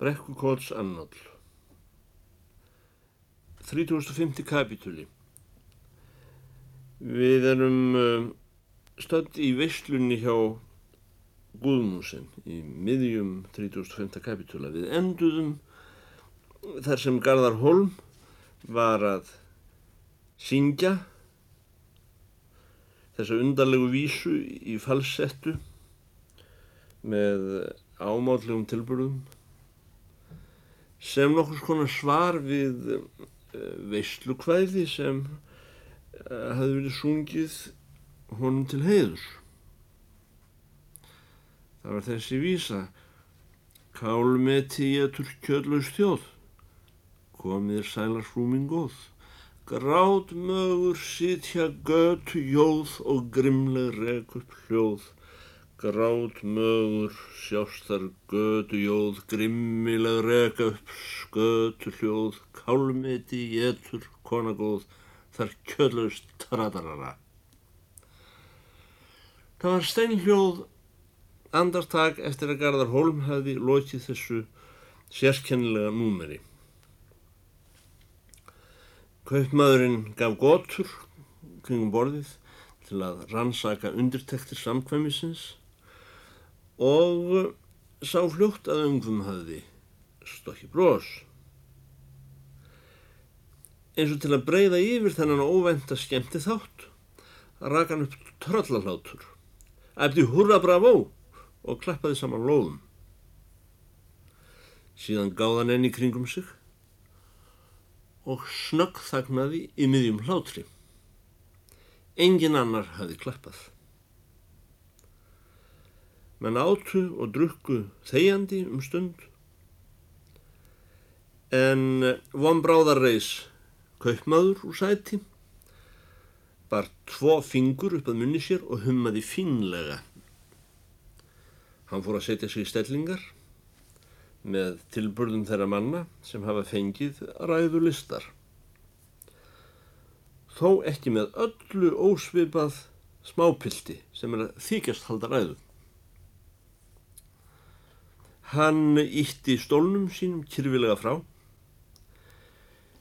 Brekkukóts annál 3050 kapitúli Við erum uh, stödd í veislunni hjá Guðmúsin í miðjum 3005. kapitúla. Við enduðum þar sem Garðar Holm var að syngja þessa undarlegu vísu í falsettu með ámátlegum tilbúrum sem nokkur skona svar við eh, veislukvæði sem eh, hafði verið sungið honum til heiðus. Það var þessi vísa. Kálmeti ég tur kjöldlaus þjóð komið sælar frúmin góð. Grátt mögur sitja götu jóð og grimleg rek upp hljóð Grátt mögur sjástar götu jóð grimmileg rek upp skötu hljóð Kálmeti ég tur konagóð þar kjöldlaust tradarara Það var steinhljóð andartak eftir að Garðar Holm hafi lokið þessu sérkennilega númeri. Kaupmaðurinn gaf gotur kringum borðið til að rannsaka undirtektir samkvæmisins og sá fljótt að umfum hafi stokki brós. Eins og til að breyða yfir þennan óvænta skemmti þátt rak hann upp tröllalhátur æfdi hurra bravo og klappaði saman lóðum. Síðan gáðan enn í kringum sig og snögg þagnaði í miðjum hlátri. Engin annar hafi klappað. Menn átu og drukku þegjandi um stund en vonbráðarreis kaupmaður úr sæti bar tvo fingur upp að munni sér og hummaði fínlega. Hann fór að setja sig í stellingar með tilburðum þeirra manna sem hafa fengið ræðu listar. Þó ekki með öllu ósvipað smápilti sem er að þykjast halda ræðu. Hann ítti stólnum sínum kyrfilega frá,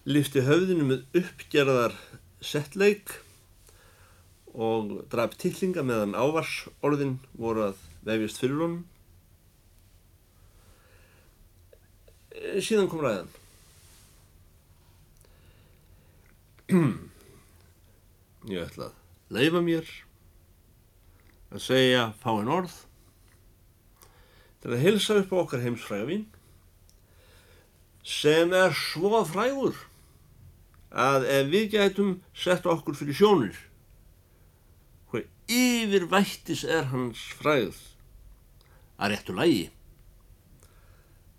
lifti höfðinu með uppgerðar settleik og draf tillinga meðan ávarsorðin voru að vefjast fyrir honum. Síðan kom ræðan. Ég ætla að leifa mér að segja fáinn orð til að hilsa upp á okkar heimsfrægavinn sem er svo frægur að ef við gætum sett okkur fyrir sjónir yfir vættis er hans fræð að réttu lægi.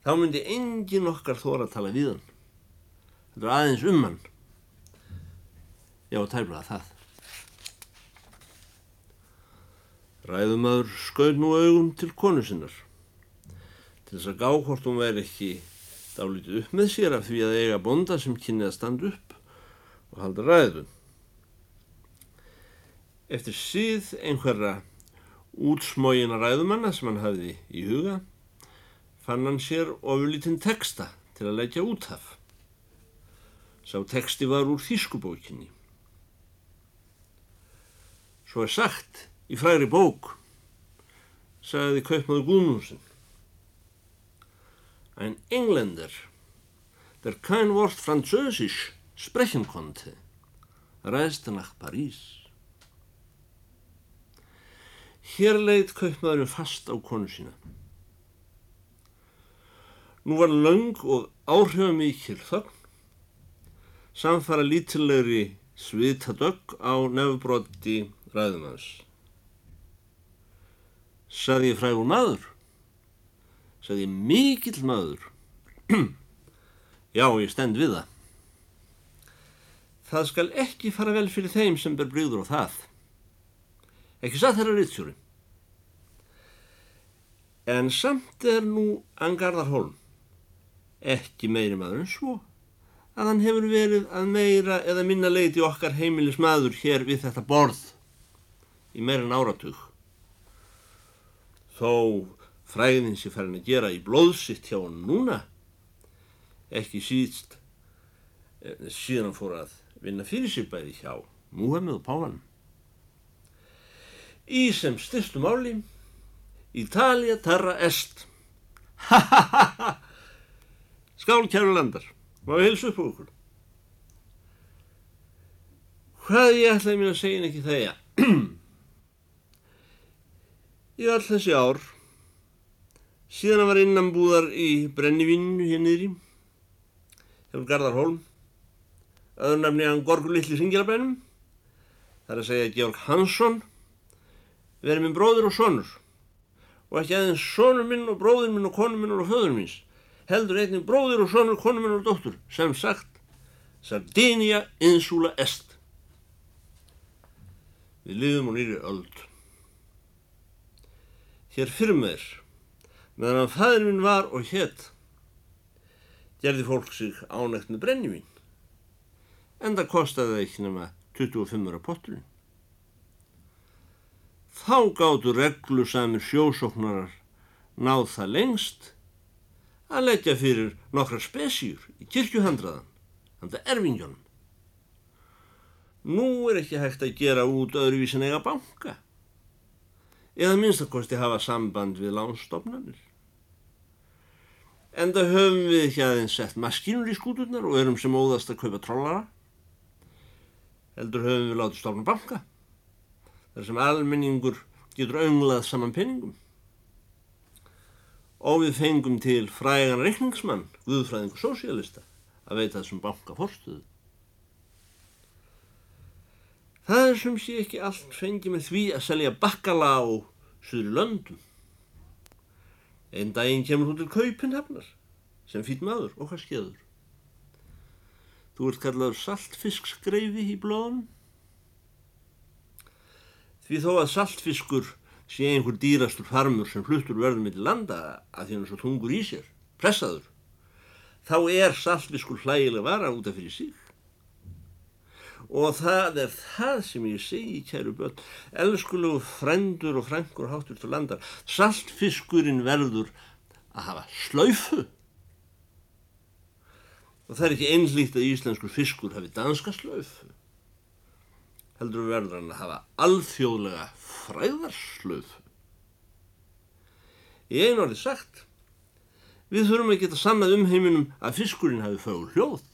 Þá myndi engin okkar þóra að tala við hann. Þetta er aðeins um hann. Já, tæmlega það. Ræðumadur skauð nú augum til konu sinnar. Til þess að gá hvort hún væri ekki dálítið upp með sér af því að eiga bonda sem kynni að standa upp og halda ræðun. Eftir síð einhverra útsmógina ræðumanna sem hann hafði í huga fann hann sér ofurlítinn texta til að leggja út af. Sá texti var úr þýskubókinni. Svo er sagt í fræri bók, sagði kaupmaður Guðnúsin. Ein engländer, der kein Wort französisch sprechen konnte, reiste nach Paris. Hér leiðt kaupmaðurinn fast á konu sína. Nú var laung og áhrifamíkil þögn, samfara lítillegri svitadögg á nefnbrotti ræðumans. Saði ég frægur maður? Saði ég mikill maður? Já, ég stend við það. Það skal ekki fara vel fyrir þeim sem ber brygður á það ekki satt þeirra ritsjóri. En samt er nú Angarðar Holm ekki meiri maður en svo að hann hefur verið að meira eða minna leiti okkar heimilis maður hér við þetta borð í meirin áratug. Þó fræðin sem hann að gera í blóðsitt hjá hann núna. Ekki síðst eh, síðan hann fór að vinna fyrir sér bæði hjá Múhammed og Pálan. Í sem styrstu máli Ítalija terra est. Ha ha ha ha skál kæru landar má ég hilsa upp á okkur? Hvað ég ætlaði mér að segja en ekki þegar í all þessi ár síðan að var innanbúðar í brennivinnu hér niðri hefur Garðar Holm öðru nefni hann Gorgur Lilli Singilabænum þar að segja Georg Hansson. Verið minn bróður og sonur. Og ekki aðeins sonur minn og bróður minn og konur minn og föður minns heldur einnig bróður og sonur, konur minn og dóttur sem sagt Sardinia insula est. Við liðum á nýri öld. Hér fyrir með þér, meðan að fæður minn var og hétt, gerði fólk sig ánægt með brennivín. En það kostiði ekki nema 25 ára potturinn. Þá gáttu reglusamir sjósóknarar náð það lengst að leggja fyrir nokkra spesjur í kirkjuhandraðan, handa erfingjónum. Nú er ekki hægt að gera út öðruvísin eiga banka eða minnstakosti hafa samband við lánstofnanir. Enda höfum við ekki aðeins sett maskínur í skúturnar og erum sem óðast að kaupa trollara. Heldur höfum við látið stofna banka þar sem almenningur getur önglað saman peningum. Og við fengum til frægan reikningsmann, guðfræðingu sósialista, að veita þessum banka fórstuðu. Það er sem sé ekki allt fengið með því að selja bakkala á suður löndum. Einn daginn kemur hún til kaupinhafnar sem fýtt maður og hvað skeður. Þú ert kallaður saltfiskskreifi í blóðum. Því þó að saltfiskur sé einhver dýrastur farmur sem fluttur verður með landa að því hann er svo tungur í sér, pressaður, þá er saltfiskur hlægileg vara út af fyrir síg og það er það sem ég segi kæru börn. Elskulegu frendur og frængur háttur til landar. Saltfiskurinn verður að hafa slaufu. Og það er ekki einlít að íslenskur fiskur hafi danska slaufu. Heldur verður hann að hafa alþjóðlega fræðarslaufu í einu orði sagt við þurfum að geta sannað um heiminum að fiskurinn hafi fögur hljóð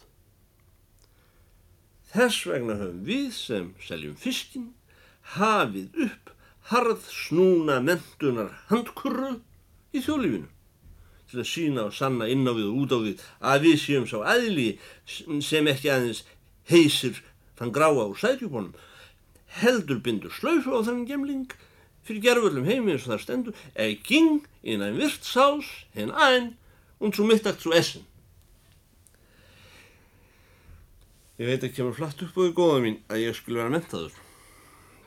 Þess vegna höfum við sem seljum fiskin hafið upp harð snúna mentunar handkurru í þjóðlífinu til að sína og sanna inn á við og út á við að við séum sá aðli sem ekki aðeins heysir þann gráa úr sætjúbónum heldur bindur slaufu á þann gemling fyrir gerðvöldum heimi eins og þar stendur eða ging in ein Wirtshaus hen ein und zu Mittag zu essen Ég veit ekki að maður flatt upp á því góða mín að ég skulle vera mentaður.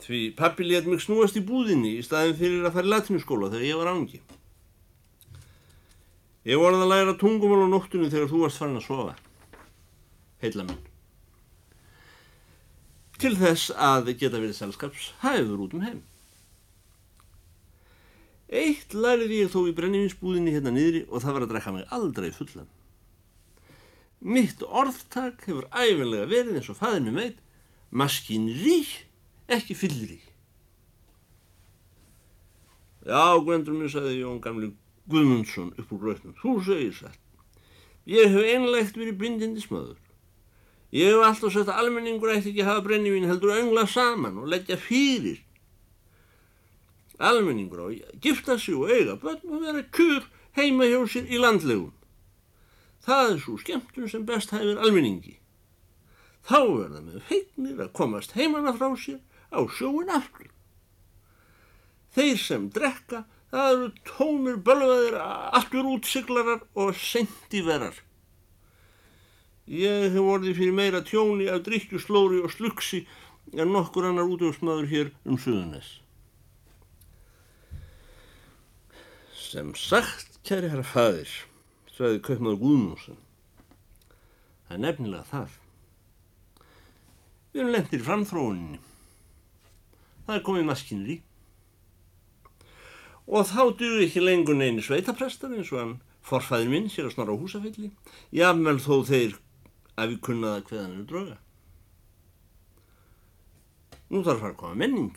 Því pappi let mig snúast í búðinni í staðin fyrir að fara í latinskóla þegar ég var ángi. Ég var að læra tungumál á nóttunni þegar þú varst farin að sofa. Heila minn. Til þess að geta verið selskaps hæður út um heim. Eitt læriði ég þó í brennivinsbúðinni hérna niðri og það var að drekka mig aldrei fullan. Mitt orðtak hefur æfinlega verið eins og fæðin með meit, maskinri, ekki fyllri. Já, Gvendur mér, sagði Jón Gamli Guðmundsson upp úr rautnum, þú segir satt. Ég hef einlegt verið bindindismöður. Ég hef alltaf sagt að almenningur ætti ekki að hafa brennivín heldur að öngla saman og leggja fyrir. Almenningur á að gifta sig og eiga börn og vera kjur heima hjá sér í landlegum. Það er svo skemmtun sem best hæfir almenningi. Þá verða með feitnir að komast heimanna frá sér á sjóin aftur. Þeir sem drekka, það eru tómir bölvaðir aftur útsiglarar og sendiverar. Ég hef orðið fyrir meira tjóni af drikkjuslóri og sluksi en nokkur annar útöfsmaður hér um suðunes. Sem sagt, kæri herra fæðir, sagði kaupmaður Guðmússon. Það er nefnilega það. Við erum lendir framþróuninni. Það er komið maskinri. og þá duði ekki lengur neini sveitaprestar eins og hann forfæðin minn sér að snorra á húsafelli, jáfnvel þó þeir að við kunnaða hveðan er drauga. Nú þarf að fara að koma menning.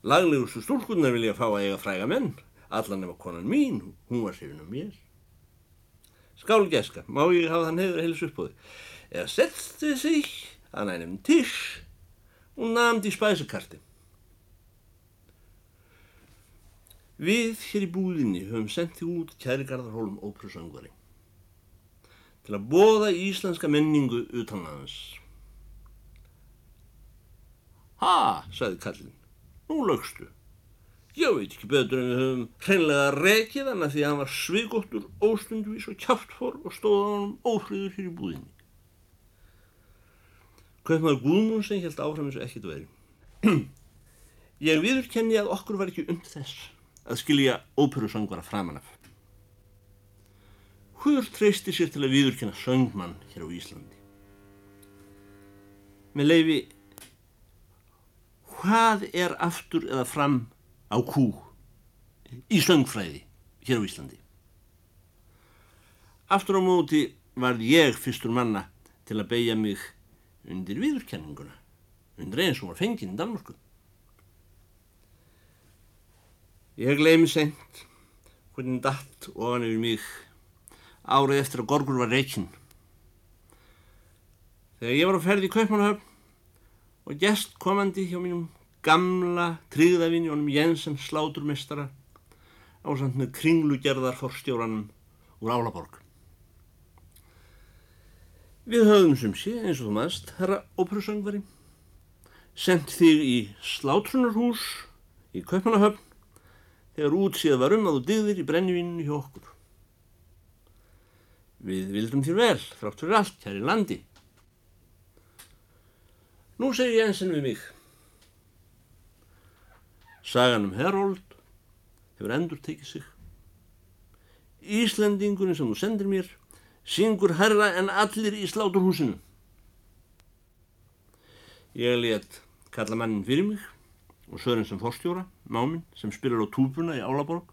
Laglegustu stúlkunnar vilja fá að eiga fræga menn, allan ef að konan mín, hún var sérinn um mér. Skál geska, má ég hafa þann hefur heilis upp á þig. Eða setti sig að nænum tisch og namdi spæsakarti. Við hér í búðinni höfum sendið út kærigarðarhólum ópröðsangvari til að bóða íslenska menningu utanlands. Ha, sagði kallin, nú lögstu. Ég veit ekki betur en við höfum hreinlega rekið hann að því að hann var svigóttur, óstundvís og kjáftfór og stóða á hann ófröður hér í búðinni. Kaupmaður Guðmún sem held áfram eins og ekkert veri. Ég viður kenni að okkur var ekki und þess að skilja óperusangvara framanaf. Hver treysti sér til að viðurkenna söngmann hér á Íslandi? Með leifi, hvað er aftur eða fram á kú í söngfræði hér á Íslandi? Aftur á móti varð ég fyrstur manna til að beigja mig undir viðurkenninguna, undir eins og var fenginn í Danmarku. Ég gleymi sent hvernig datt ofan yfir mig árið eftir að Gorgur var reykinn. Þegar ég var á ferði í Kaupmannahöfn og gest komandi hjá mínum gamla tryggðavinni honum Jensen sláturmestara á samt með kringlugerðar forstjóranum úr Álaborg. Við höfum sem sé, eins og þú maðurst, herra óperusöngvari, sendt þig í slátrunarhús í Kaupmannahöfn þegar útsíða var um að þú dyðir í brennivíninu hjá okkur. Við vildum þér vel, þrátt fyrir allt, hér í landi. Nú segir Jensen við mig. Sagan um Herold hefur endur tekið sig. Íslendingunni sem þú sendir mér syngur herra en allir í sláturhúsinu. Ég let kalla mannin fyrir mig og Sören sem forstjóra, máminn sem spilar á túbuna í Álaborg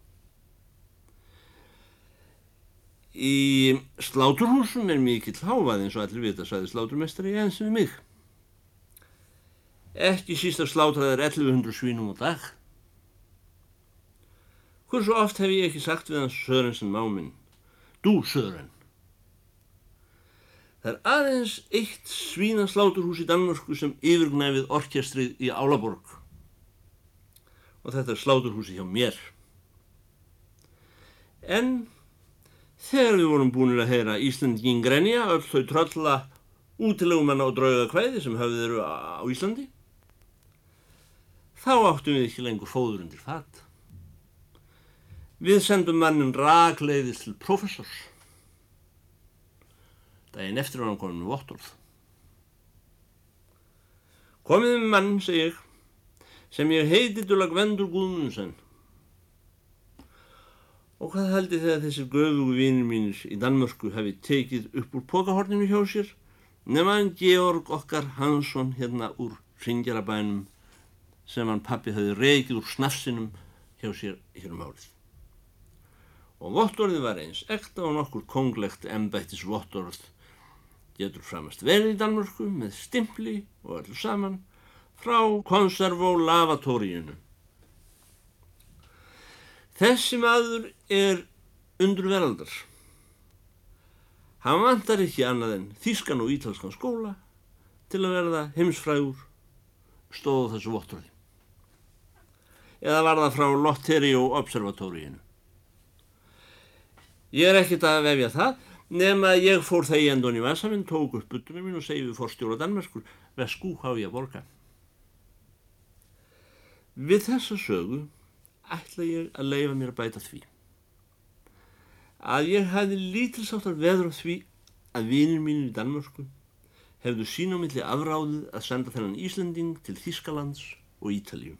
Í sláturhúsum er mikill hávað eins og allir vita, sagði sláturmestari eins við mig. Ekki síst að slátraðar 1100 svínum á dag. Hversu oft hef ég ekki sagt við hans Sörensen máminn, Dú Sören. Það er aðeins eitt svína sláturhús í Danmörku sem yfirgnæfið orkestrið í Álaborg. Og þetta er sláturhúsi hjá mér. En Þegar við vorum búinir að heyra Íslandingin Grenja, öll þau trölla útilegumanna og drauga kvæði sem höfðið eru á Íslandi, þá áttum við ekki lengur fóður undir fatt. Við sendum mannin rakleiðis til professors. Dægin eftir var hann komin með vottorð. Komið með mann, segi ég, sem ég heiti til að Gvendur Gúðmundsson Og hvað haldi þegar þessir göfugu vinir mínir í Danmörku hafi tekið upp úr pókahorninu hjá sér nefnaðan Georg okkar Hansson hérna úr Ringjarabænum sem hann pappi hafi reykið úr snafsinum hjá sér hér um árið. Og vottorðið var eins ekta og nokkur konglegt embættis vottorð getur framast verið í Danmörku með stimpli og öllu saman frá konservó lavatóriunu Þessi maður er undur veraldar. Hann vantar ekki annað en þískan og ítalskan skóla til að verða heimsfrægur stóðu þessu votturði. Eða var það frá Lotterio Observatóriinu. Ég er ekkert að vefja það, nema að ég fór það í endun í Vasaminn, tók upp butunum mín og segi við fórstjóra Danmarskur, vesku há ég að borga. Við þessa sögu ætla ég að leifa mér að bæta því. Að ég hefði lítilsáttar veður á því að vinir mínir í Danmörsku hefðu sín á milli afráðið að senda þennan Íslanding til Þískalands og Ítalíu.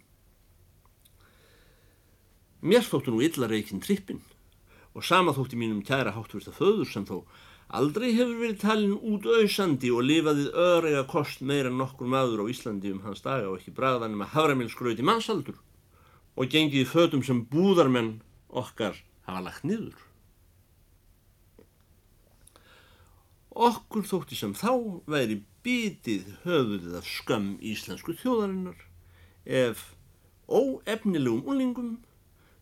Mér þóttu nú illa reykinn trippin og sama þótti mínum kæra háttversta föður sem þó aldrei hefur verið talin út auðsandi og lifaðið öðrega kost meira en nokkur maður á Íslandi um hans daga og ekki bragðanum að haframilsgröti mannsaldur og gengið í fötum sem búðarmenn okkar hafa lagt niður. Okkur þótti sem þá væri bitið höfuðið af skam íslensku þjóðarinnar ef óefnilegum úlingum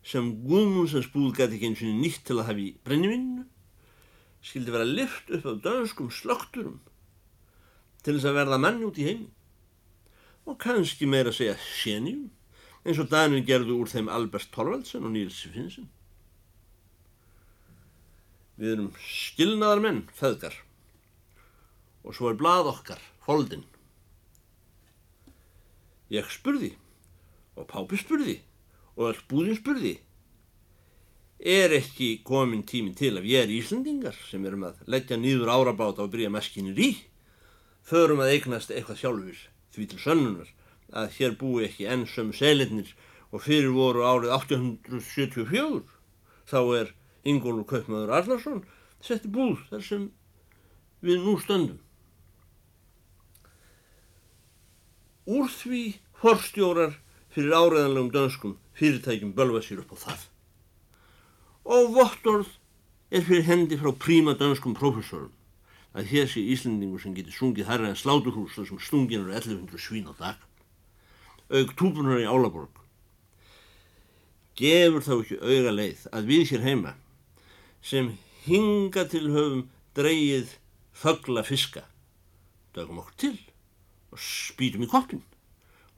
sem Guðmundsens búð gæti ekki eins og nýtt til að hafa í brennivinnu skildi vera lift upp af dönskum slökturum til þess að verða manni út í heimi og kannski meira að segja sénjum eins og Danir gerðu úr þeim Albert Torvaldsen og Níls Finnsen. Við erum skilnaðar menn, feðgar og svo er blað okkar, foldin. Ég spurði og Pápi spurði og all búðin spurði er ekki komin tímin til að við erum Íslandingar sem erum að leggja nýður árabáta og byrja meskinir í? Förum að eignast eitthvað sjálfur því til sönnunar að hér búi ekki enn sömu selinnir og fyrir voru árið 1874 þá er Ingólfur Kaupmaður Arnarsson setti búð þar sem við nú stöndum. Úr því forstjórar fyrir áreðanlegum dönskum fyrirtækjum bölva sér upp á það. Og vottorð er fyrir hendi frá príma dönskum profesorum að hér sé Íslandingur sem getur sungið hærra en slátuhús þar sem stungin eru 1100 svín á dag. Aug túpunar í Álaborg. Gefur þá ekki auga leið að við hér heima sem hinga til höfum dreyið þögla fiska dögum okkur til og spýtum í koppin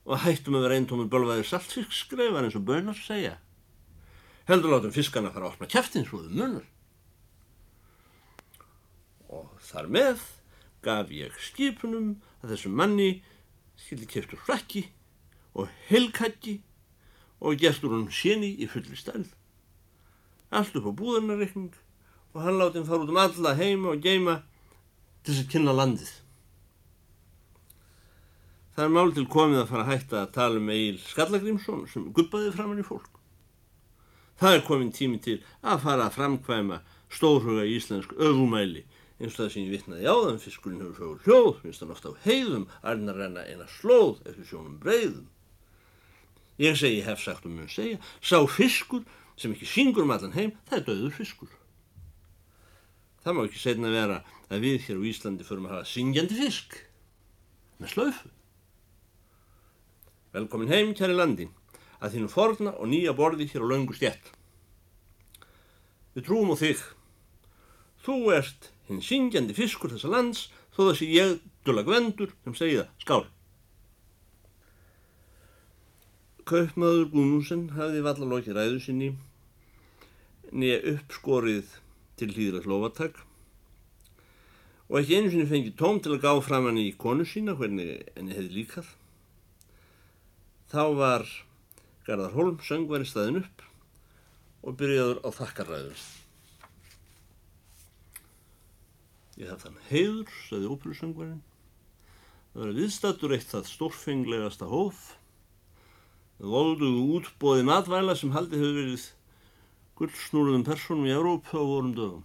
og hættum að vera eintómið bölvaðir saltfisk skreifar eins og bönar segja. Heldur látum fiskana fara að opna kæftin svo þau munar. Og þar með gaf ég skipunum að þessum manni skildi kæftur frakki og helkakki og gestur hún séni í fulli stærð. Allt upp á búðarnarreikning og hann láti hann fara út um alla heima og geima til þess að kynna landið. Það er mál til komið að fara að hætta að tala um Egil Skallagrímsson sem guppaði framann í fólk. Það er komin tími til að fara að framkvæma stórhuga íslensk öfumæli eins og það sem ég vittnaði á þann fiskurinn hefur sögur hljóð, minnst hann ofta á heiðum, arnar renna eina slóð eftir sjónum breyðum. Ég segi, hef sagt og mun segja, sá fiskur sem ekki syngur um allan heim, það er döður fiskur. Það má ekki segna vera að við hér á Íslandi förum að hafa syngjandi fisk með slöfu. Velkomin heim, kæri landi, að þínu forna og nýja borði hér á laungu stjætt. Við trúum á þig. Þú ert hinn syngjandi fiskur þessa lands, þó þessi ég, Dula Gvendur, sem segi það, skál. Kaupmaður Gunnúsen hafði vallalóki ræðu sinni, nýja uppskorið til hlýðra hlófatak og ekki einu sinni fengið tóm til að gá fram hann í konu sína hvernig henni hefði líkað. Þá var Garðar Holm söngværi staðin upp og byrjaður á þakkarræður. Ég haf þann heiður, sagði óperusöngværin. Það var viðstattur eitt það stórfenglegasta hóf. Það volduðu útbóði matvæla sem haldi hefur verið gullsnúruðum personum í Európa á vorum dögum.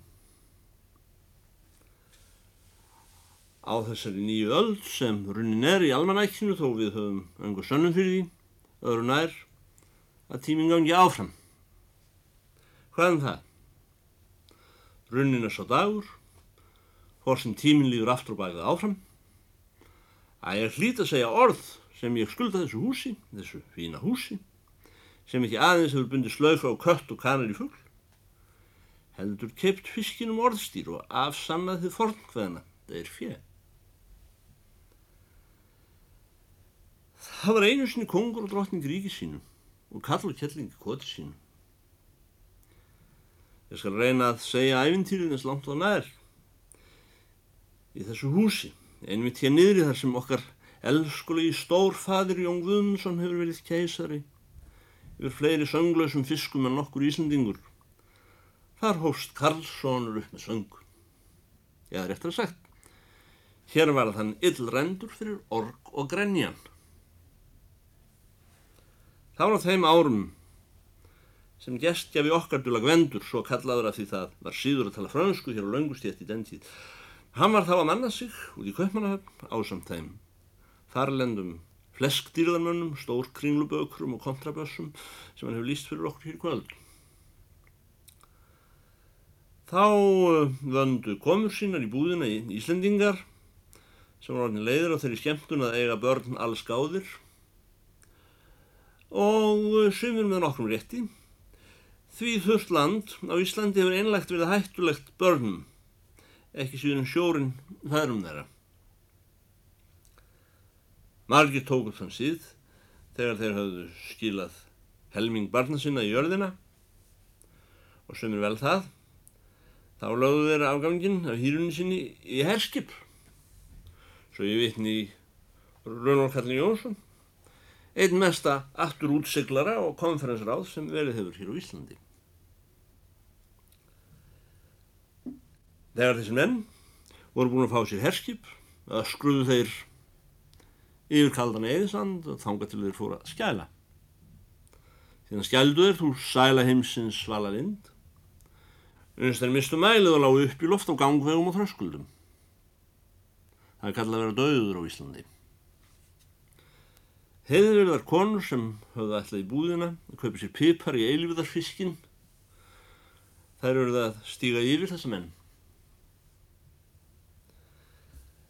Á þessari nýju öll sem runnin er í almanækinu þó við höfum öngur sönnum fyrir því öðru nær að tíminn gangi áfram. Hvað um það? Runnin er svo dagur, hór sem tíminn líður aftur og bæðið áfram, að ég hlýt að segja orð sem ég skulda þessu húsi, þessu fína húsi, sem ekki aðeins hefur bundið slöfa á kött og kanar í fuggl, heldur keipt fiskinum orðstýr og afsannað þið fornkveðina, það er Það var einu sinni kongur og drottning ríki sínum og kall og kelling koti sínum. Ég skal reyna að segja æfintýrin eins langt og nær í þessu húsi, einmitt hér niðri þar sem okkar elskulegi stórfadir Jón Guðmundsson hefur verið keisari yfir fleiri sönglausum fiskum en nokkur ísendingur. Þar hófst Karlssonur upp með söng. Ég er eftir að sagt, hér var þann illrendur fyrir org og grenjan. Það var á þeim árum sem gestjafi okkar dula Gvendur, svo kallaður af því það var síður að tala fransku hér á laungustétt í den tíð. Hann var þá að manna sig út í Kaupmannahöfn ásamt þeim, þarlendum fleskdýrðarmönnum, stór kringlubökrum og kontrabössum sem hann hefur líst fyrir okkur hér kvöld. Þá eh, vöndu komur sínar í búðina í Íslendingar sem var orðin leiður á þeirri skemmtun að eiga börn alls gáðir og eh, sumir með nokkrum rétti. Því þurft land á Íslandi hefur einlegt verið hættulegt börnum, ekki síðan sjórin þærum þeirra. Margir tókuð þann síð þegar þeir hafðu skilað helming barna sinna í jörðina og sumir vel það Þá lögðu þeirra afgangin af hýrunni sinni í herskip. Svo ég vitni í Rönnur Kallin Jónsson, einn mesta aftur útseglara og konferensráð sem verið hefur hér á Íslandi. Þegar þessi menn voru búin að fá sér herskip, að skruðu þeir yfir kaldan eðisand og þanga til þeir fóra að skæla. Þegar skældu þeir þú sæla heimsins svala lind Unst þeir mistu mælið og lágu upp í loft á gangvegum og þröskuldum. Það er kallað að vera döður á Íslandi. Þar konur sem höfðu ætlað í búðina að kaupa sér pipar í eilífiðarfiskin. Þær það að stíga yfir þessa menn.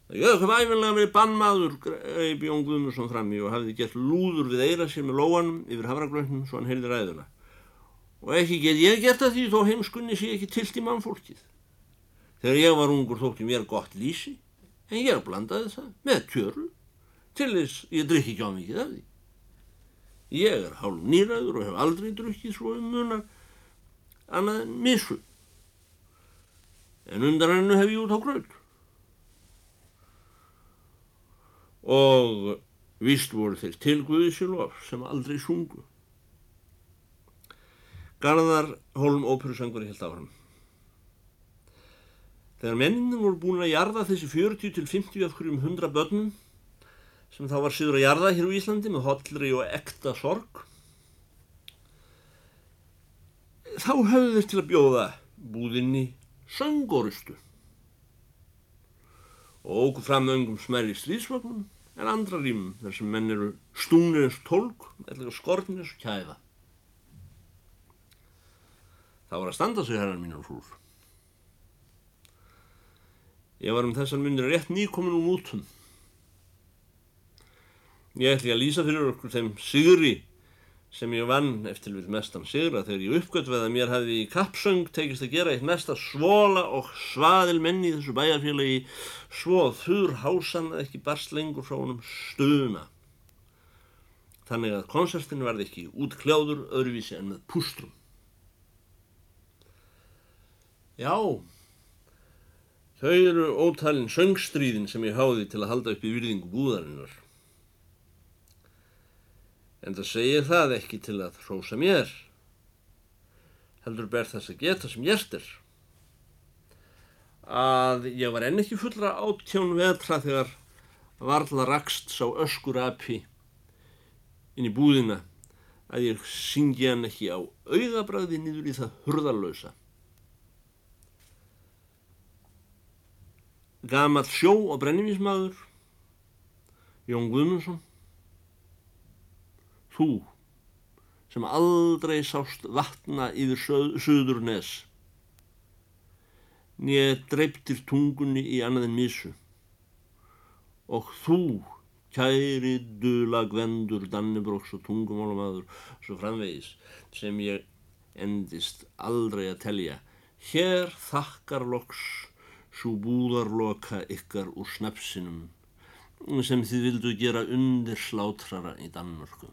Það göðu hvað æfinlega með bannmaður greið Bjón Guðmursson fram í og hafði gert lúður við eira sér með lóanum yfir hafraglögnum svo hann heyrði ræðuna og ekki get ég gert að því þó heimskunni sé ekki tilt í mannfólkið. Þegar ég var ungur þótti mér gott lísi, en ég blandaði það með tjörlu, til þess ég drikki ekki á mikið af því. Ég er hálf nýraður og hef aldrei drukkið svo um munar annað en missu. En undan hennu hef ég út á gröð. Og vist voru þeir tilguðisílof sem aldrei sungu. Garðar Holm óperusöngur í helt áfram. Þegar mennin voru búin að jarða þessi 40 til 50 af hverjum 100 börnum sem þá var síður að jarða hér á Íslandi með hollri og ekta sorg þá höfðu þeir til að bjóða búðinni söngorustu og ógu fram öngum smerri slísvagnum en andra rýmum þar sem menn eru stúnir eins tólk eða skornir eins kæða Það var að standa sig herran mín og frúr. Ég var um þessan munir rétt nýkomin úr mútum. Ég ætli að lýsa fyrir okkur þeim sigri sem ég vann eftir við mestan sigra þegar ég uppgötveð að mér hefði í kappsöng tekist að gera eitt mesta svola og svaðil menni í þessu bæjarfélagi svo þurr hásan að ekki barst lengur frá honum stuna. Þannig að konsertin varði ekki út kljáður öðruvísi en með pústrum. Já, þau eru ótalinn söngstríðin sem ég háði til að halda upp í virðingu búðarinnar. En það segir það ekki til að hrósa mér. Heldur ber þess að geta sem er. Að ég var enn ekki fullra áttjón vetra þegar varðla rakst sá öskur api inn í búðina að ég syngi hann ekki á auðabræði niður í það hurðarlausa. gamall sjó og brennivísmaður Jón Guðmundsson þú sem aldrei sást vatna yfir söður nes nýja dreiptir tungunni í annaðin misu og þú kæri dula gvendur Dannibróks og tungumálamadur svo framvegis sem ég endist aldrei að telja hér þakkar loks svo búðarloka ykkar úr snapsinum sem þið vildu gera undir slátrara í Danmörku.